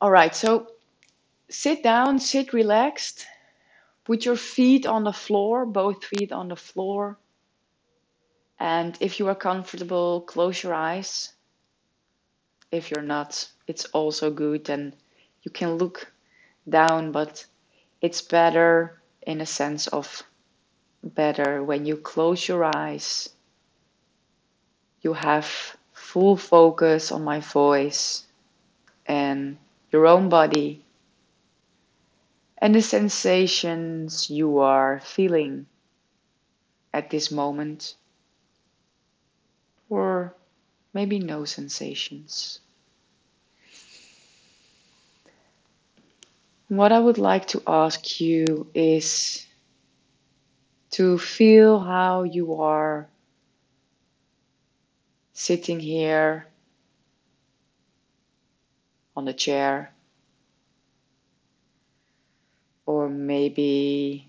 All right, so sit down, sit relaxed. Put your feet on the floor, both feet on the floor. And if you are comfortable, close your eyes. If you're not, it's also good. And you can look down, but it's better in a sense of better when you close your eyes. You have full focus on my voice and your own body and the sensations you are feeling at this moment, or maybe no sensations. What I would like to ask you is to feel how you are sitting here on the chair, or maybe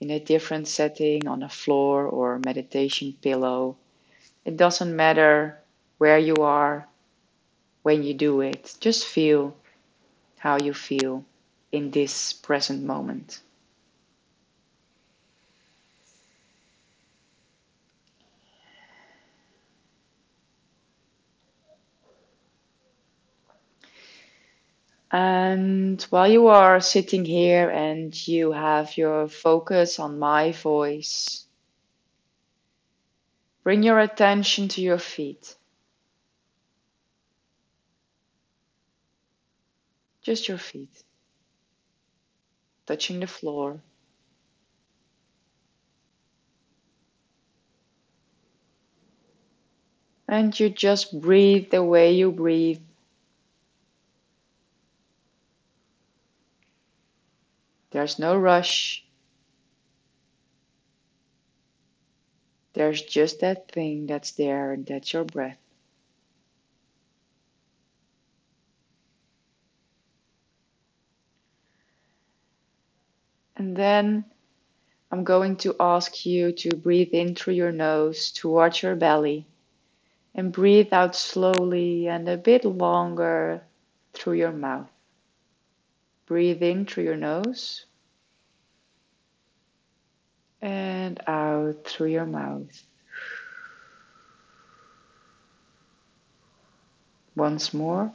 in a different setting on a floor or meditation pillow. It doesn't matter where you are when you do it, just feel how you feel in this present moment. And while you are sitting here and you have your focus on my voice, bring your attention to your feet. Just your feet, touching the floor. And you just breathe the way you breathe. There's no rush. There's just that thing that's there, and that's your breath. And then I'm going to ask you to breathe in through your nose towards your belly and breathe out slowly and a bit longer through your mouth. Breathe in through your nose and out through your mouth. Once more.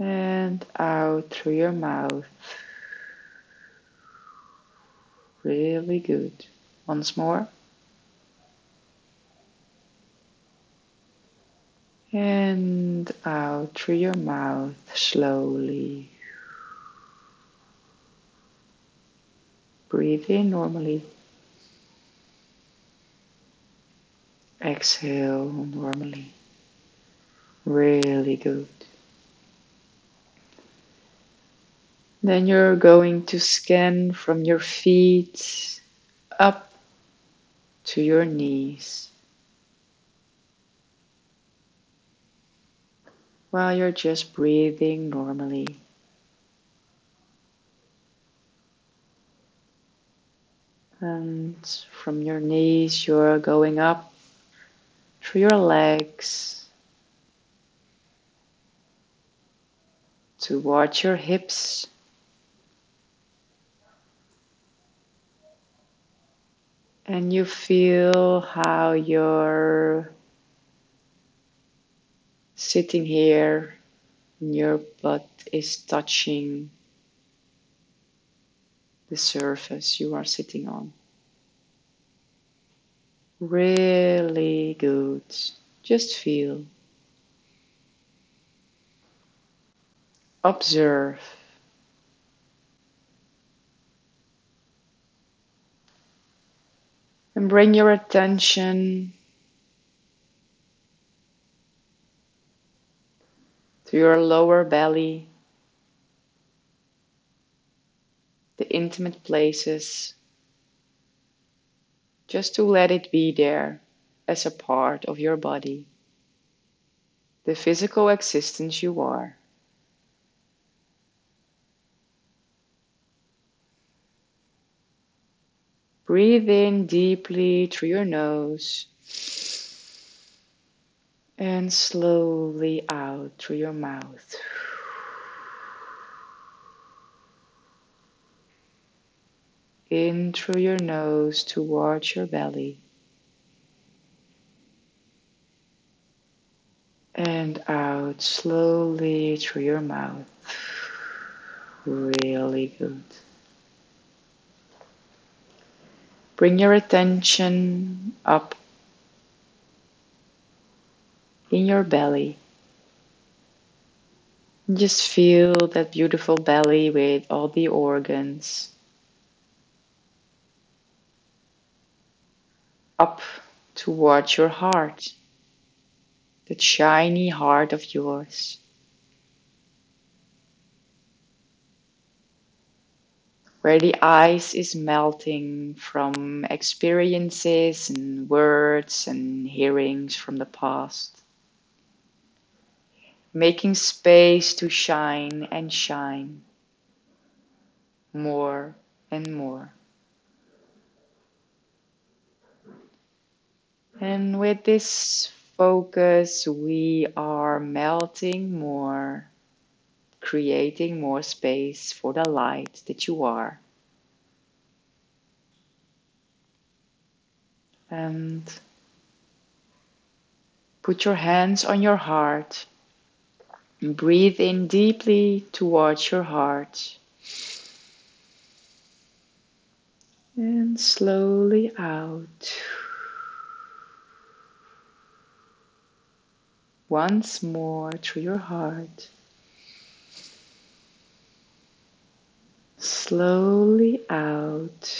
And out through your mouth. Really good. Once more. And out through your mouth slowly. Breathe in normally. Exhale normally. Really good. Then you're going to scan from your feet up to your knees. While you're just breathing normally. And from your knees, you're going up through your legs towards your hips. And you feel how you're sitting here and your butt is touching the surface you are sitting on. Really good. Just feel. Observe. And bring your attention your lower belly, the intimate places, just to let it be there as a part of your body, the physical existence you are. Breathe in deeply through your nose. And slowly out through your mouth. In through your nose towards your belly. And out slowly through your mouth. Really good. Bring your attention up in your belly. Just feel that beautiful belly with all the organs. Up towards your heart, that shiny heart of yours. Where the ice is melting from experiences and words and hearings from the past. Making space to shine and shine more and more. And with this focus, we are melting more, creating more space for the light that you are. And put your hands on your heart. And breathe in deeply towards your heart. And slowly out. Once more through your heart. Slowly out.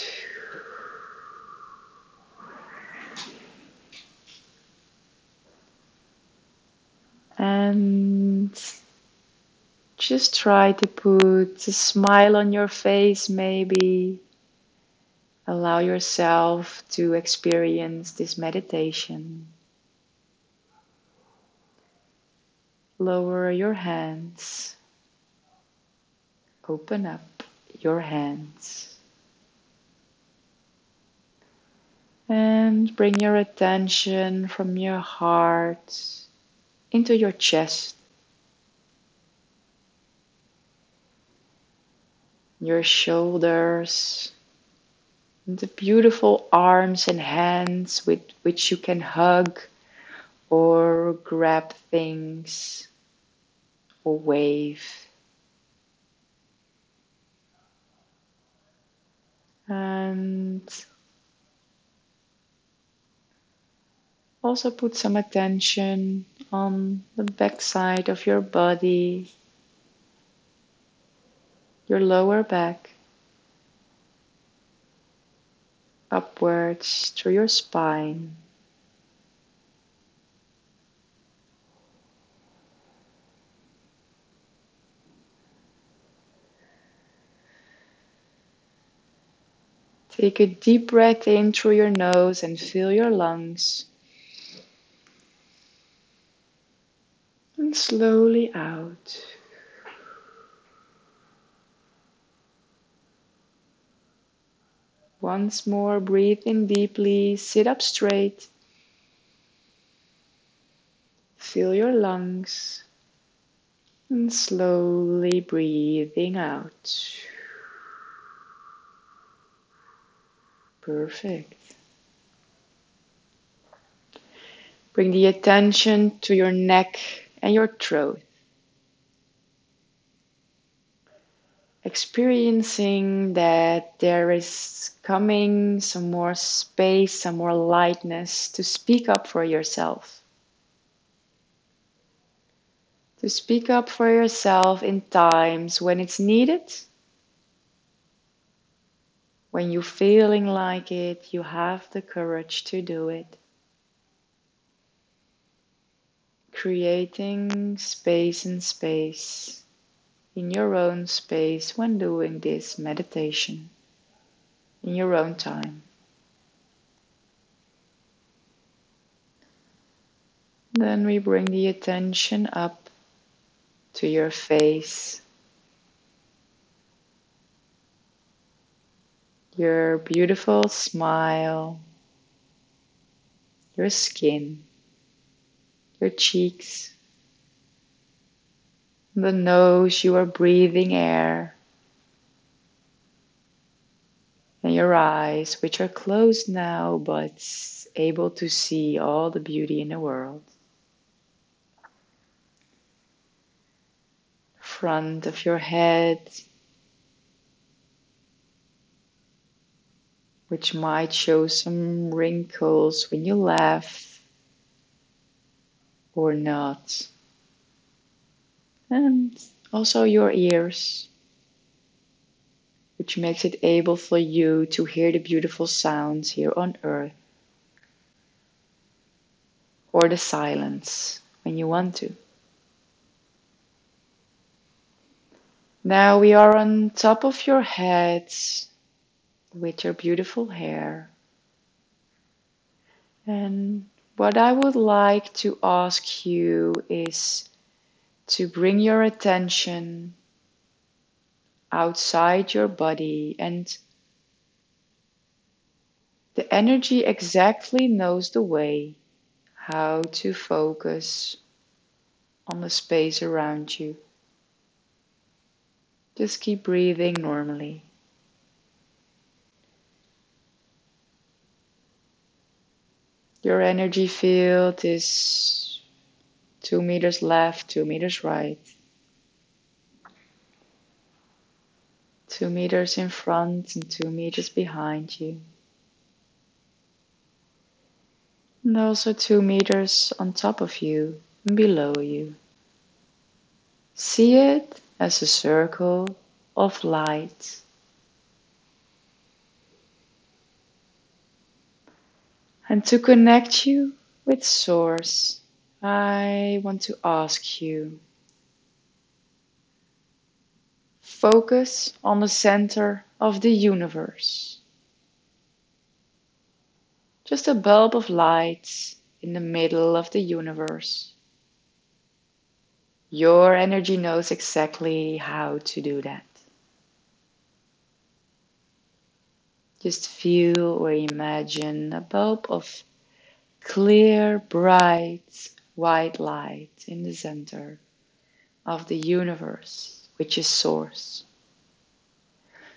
And just try to put a smile on your face, maybe. Allow yourself to experience this meditation. Lower your hands. Open up your hands. And bring your attention from your heart into your chest, your shoulders, the beautiful arms and hands with which you can hug or grab things or wave. And also put some attention on the back side of your body, your lower back, upwards through your spine. Take a deep breath in through your nose and fill your lungs. And slowly out. Once more, breathe in deeply, sit up straight. Fill your lungs and slowly breathing out. Perfect. Bring the attention to your neck and your throat. Experiencing that there is coming some more space, some more lightness to speak up for yourself. To speak up for yourself in times when it's needed. When you're feeling like it, you have the courage to do it. creating space and space in your own space when doing this meditation in your own time. Then we bring the attention up to your face, your beautiful smile, your skin. your cheeks, the nose, you are breathing air, and your eyes, which are closed now but able to see all the beauty in the world. Front of your head, which might show some wrinkles when you laugh or not. And also your ears, which makes it able for you to hear the beautiful sounds here on earth or the silence when you want to. Now we are on top of your head with your beautiful hair. And what I would like to ask you is to bring your attention outside your body and the energy exactly knows the way how to focus on the space around you. Just keep breathing normally. Your energy field is two meters left, two meters right, two meters in front, and two meters behind you. And also two meters on top of you and below you. See it as a circle of light. And to connect you with Source, I want to ask you focus on the center of the universe. Just a bulb of light in the middle of the universe. Your energy knows exactly how to do that. Just feel or imagine a bulb of clear, bright, white light in the center of the universe, which is Source.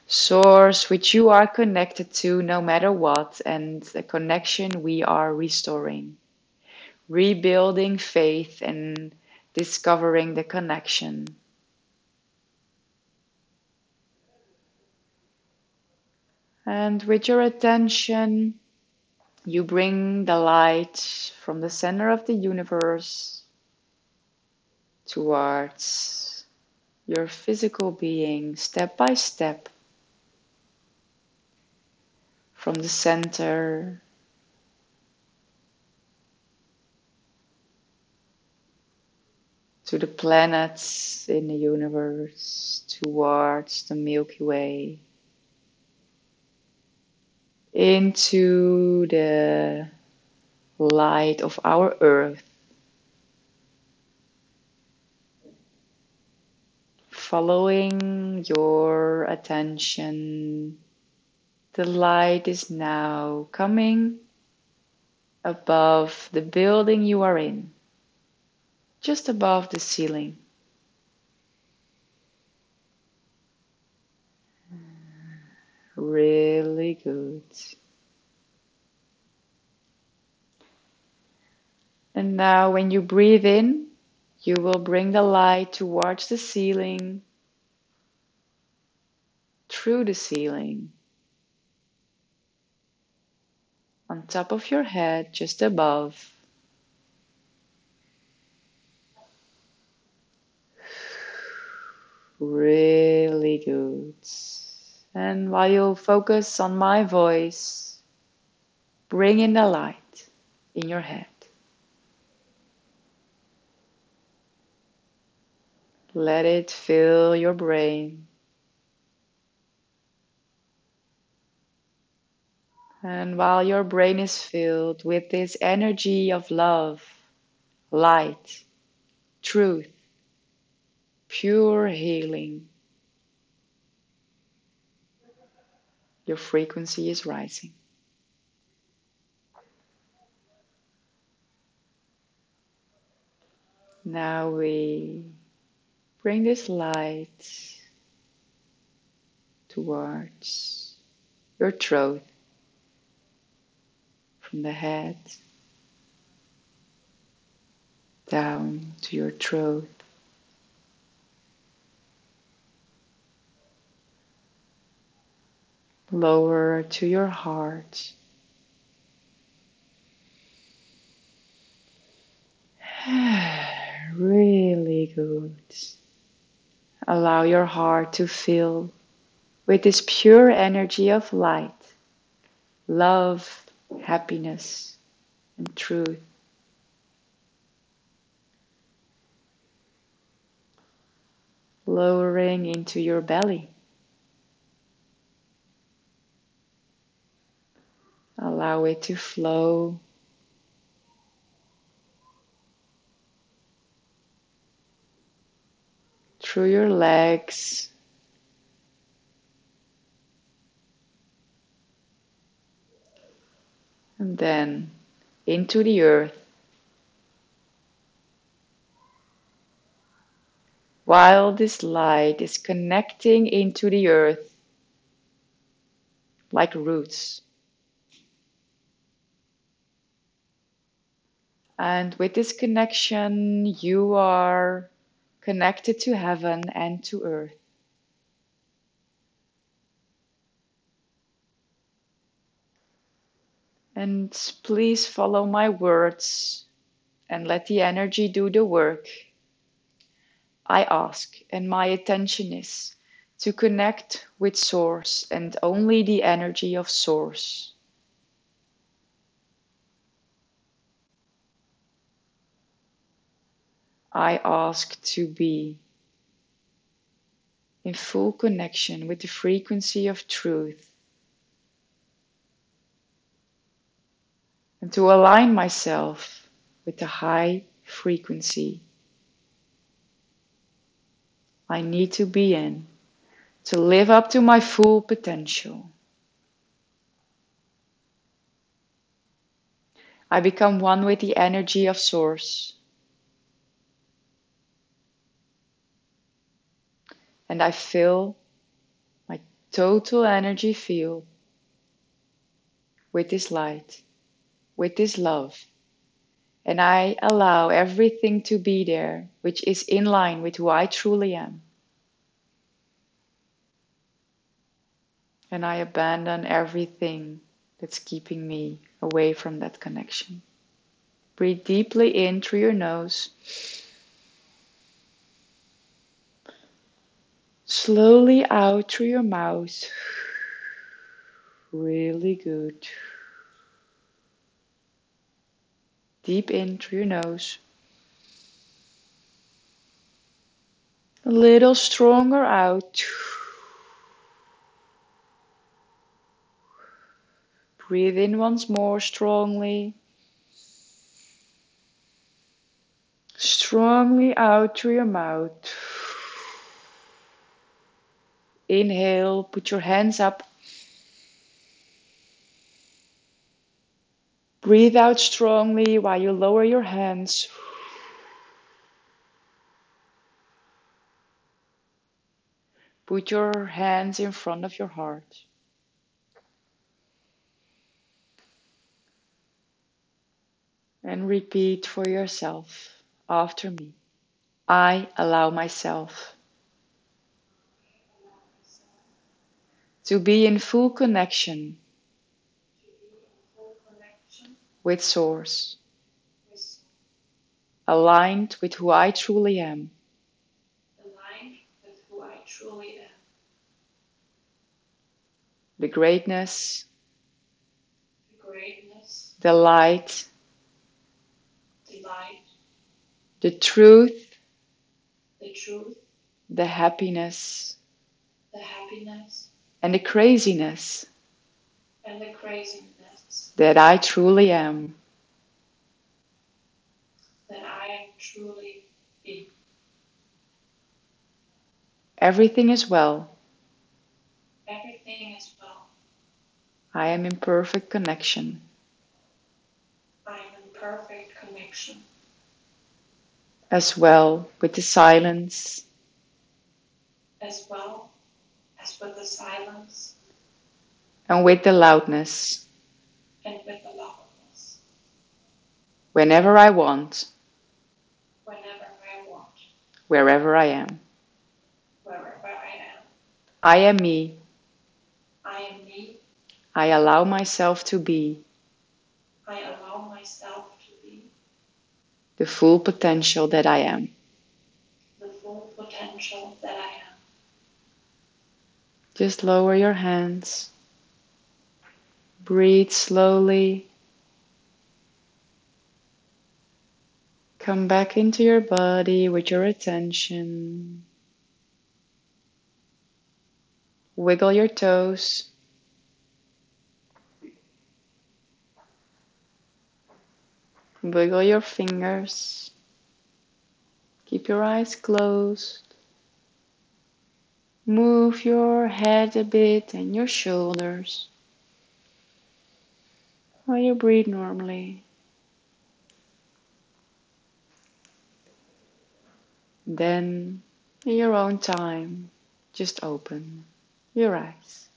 Source, which you are connected to no matter what, and the connection we are restoring, rebuilding faith and discovering the connection. And with your attention, you bring the light from the center of the universe towards your physical being step by step. From the center to the planets in the universe, towards the Milky Way, into the light of our earth. Following your attention, the light is now coming above the building you are in, just above the ceiling. Really good. And now, when you breathe in, you will bring the light towards the ceiling, through the ceiling, on top of your head, just above. Really good. And while you focus on my voice, bring in the light in your head. Let it fill your brain. And while your brain is filled with this energy of love, light, truth, pure healing, your frequency is rising. Now we bring this light towards your throat from the head down to your throat. Lower to your heart. really good. Allow your heart to fill with this pure energy of light, love, happiness, and truth. Lowering into your belly. Allow it to flow through your legs. And then into the earth. While this light is connecting into the earth like roots. And with this connection, you are connected to heaven and to earth. And please follow my words and let the energy do the work. I ask, and my attention is to connect with Source and only the energy of Source. I ask to be in full connection with the frequency of truth and to align myself with the high frequency I need to be in to live up to my full potential. I become one with the energy of Source. And I fill my total energy field with this light, with this love. And I allow everything to be there which is in line with who I truly am. And I abandon everything that's keeping me away from that connection. Breathe deeply in through your nose. Slowly out through your mouth. Really good. Deep in through your nose. A little stronger out. Breathe in once more strongly. Strongly out through your mouth. Inhale, put your hands up. Breathe out strongly while you lower your hands. Put your hands in front of your heart. And repeat for yourself after me. I allow myself to be in full connection with Source, aligned with who I truly am. The greatness, the light, the truth, the happiness, and the craziness and the craziness that I truly am. That I truly am. Everything is well. Everything is well. I am in perfect connection. I am in perfect connection. As well with the silence. as well with the silence and with the loudness and with the loudness whenever I want, whenever I want, wherever I am. wherever I am. I am me. I am me. I allow myself to be I allow myself to be the full potential that I am. the full potential that I am. Just lower your hands. Breathe slowly. Come back into your body with your attention. Wiggle your toes. Wiggle your fingers. Keep your eyes closed. Move your head a bit and your shoulders while you breathe normally. Then, in your own time, just open your eyes.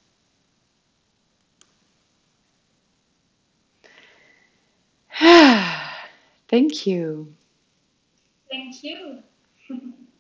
Thank you. Thank you.